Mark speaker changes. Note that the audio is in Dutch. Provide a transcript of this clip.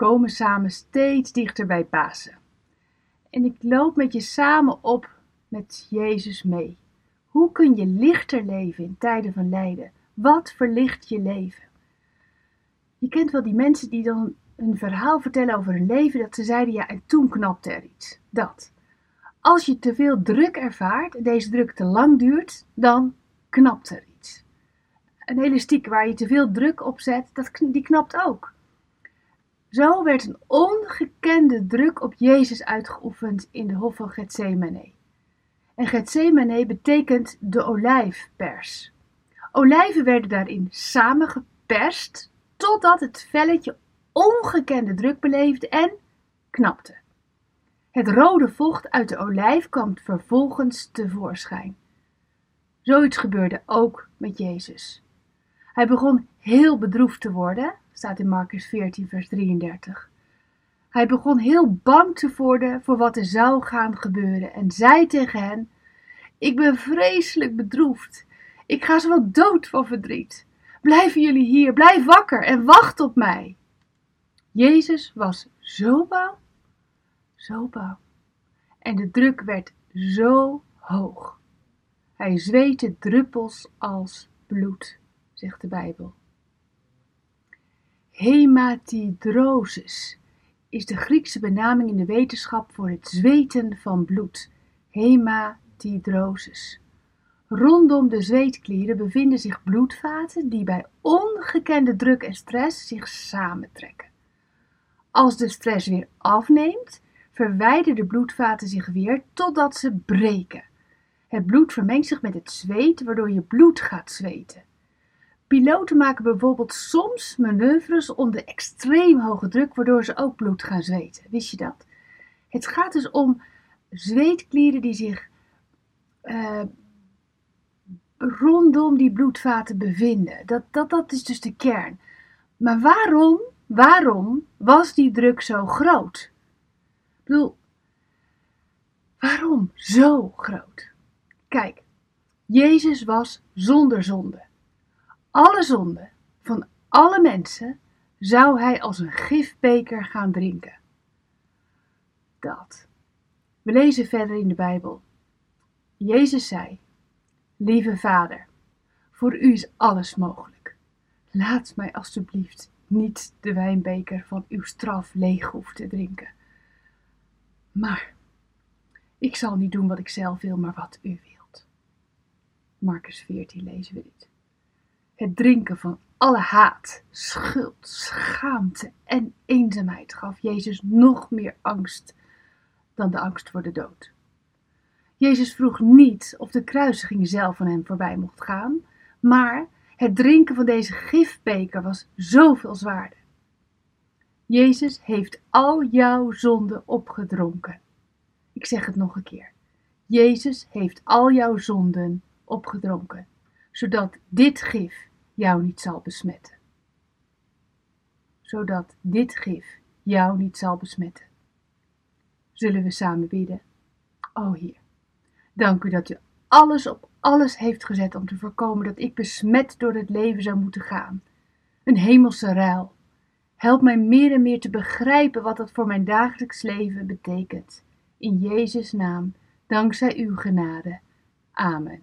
Speaker 1: komen samen steeds dichter bij Pasen. En ik loop met je samen op met Jezus mee. Hoe kun je lichter leven in tijden van lijden? Wat verlicht je leven? Je kent wel die mensen die dan een verhaal vertellen over hun leven, dat ze zeiden ja, en toen knapte er iets. Dat. Als je te veel druk ervaart en deze druk te lang duurt, dan knapt er iets. Een elastiek waar je te veel druk op zet, dat, die knapt ook. Zo werd een ongekende druk op Jezus uitgeoefend in de hof van Gethsemane. En Gethsemane betekent de olijfpers. Olijven werden daarin samengeperst totdat het velletje ongekende druk beleefde en knapte. Het rode vocht uit de olijf kwam vervolgens tevoorschijn. Zoiets gebeurde ook met Jezus. Hij begon heel bedroefd te worden, staat in Marcus 14, vers 33. Hij begon heel bang te worden voor wat er zou gaan gebeuren en zei tegen hen: Ik ben vreselijk bedroefd. Ik ga zo wel dood van verdriet. Blijven jullie hier, blijf wakker en wacht op mij. Jezus was zo bang, zo bang. En de druk werd zo hoog. Hij zweette druppels als bloed, zegt de Bijbel. Hematidrosis is de Griekse benaming in de wetenschap voor het zweten van bloed. Hematidrosis. Rondom de zweetklieren bevinden zich bloedvaten die bij ongekende druk en stress zich samentrekken. Als de stress weer afneemt, verwijderen de bloedvaten zich weer totdat ze breken. Het bloed vermengt zich met het zweet, waardoor je bloed gaat zweten. Piloten maken bijvoorbeeld soms manoeuvres onder extreem hoge druk, waardoor ze ook bloed gaan zweten. Wist je dat? Het gaat dus om zweetklieren die zich uh, rondom die bloedvaten bevinden. Dat, dat, dat is dus de kern. Maar waarom, waarom was die druk zo groot? Ik bedoel, waarom zo groot? Kijk, Jezus was zonder zonde. Alle zonde van alle mensen zou hij als een gifbeker gaan drinken. Dat. We lezen verder in de Bijbel. Jezus zei: Lieve Vader, voor u is alles mogelijk. Laat mij alstublieft niet de wijnbeker van uw straf leeg hoeven te drinken. Maar ik zal niet doen wat ik zelf wil, maar wat u wilt. Marcus 14 lezen we dit. Het drinken van alle haat, schuld, schaamte en eenzaamheid gaf Jezus nog meer angst dan de angst voor de dood. Jezus vroeg niet of de kruisiging zelf van hem voorbij mocht gaan, maar het drinken van deze gifbeker was zoveel zwaarder. Jezus heeft al jouw zonden opgedronken. Ik zeg het nog een keer. Jezus heeft al jouw zonden opgedronken, zodat dit gif jou niet zal besmetten. Zodat dit gif jou niet zal besmetten. Zullen we samen bidden? O Heer, dank u dat u alles op alles heeft gezet om te voorkomen dat ik besmet door het leven zou moeten gaan. Een hemelse ruil. Help mij meer en meer te begrijpen wat dat voor mijn dagelijks leven betekent. In Jezus' naam, dankzij uw genade. Amen.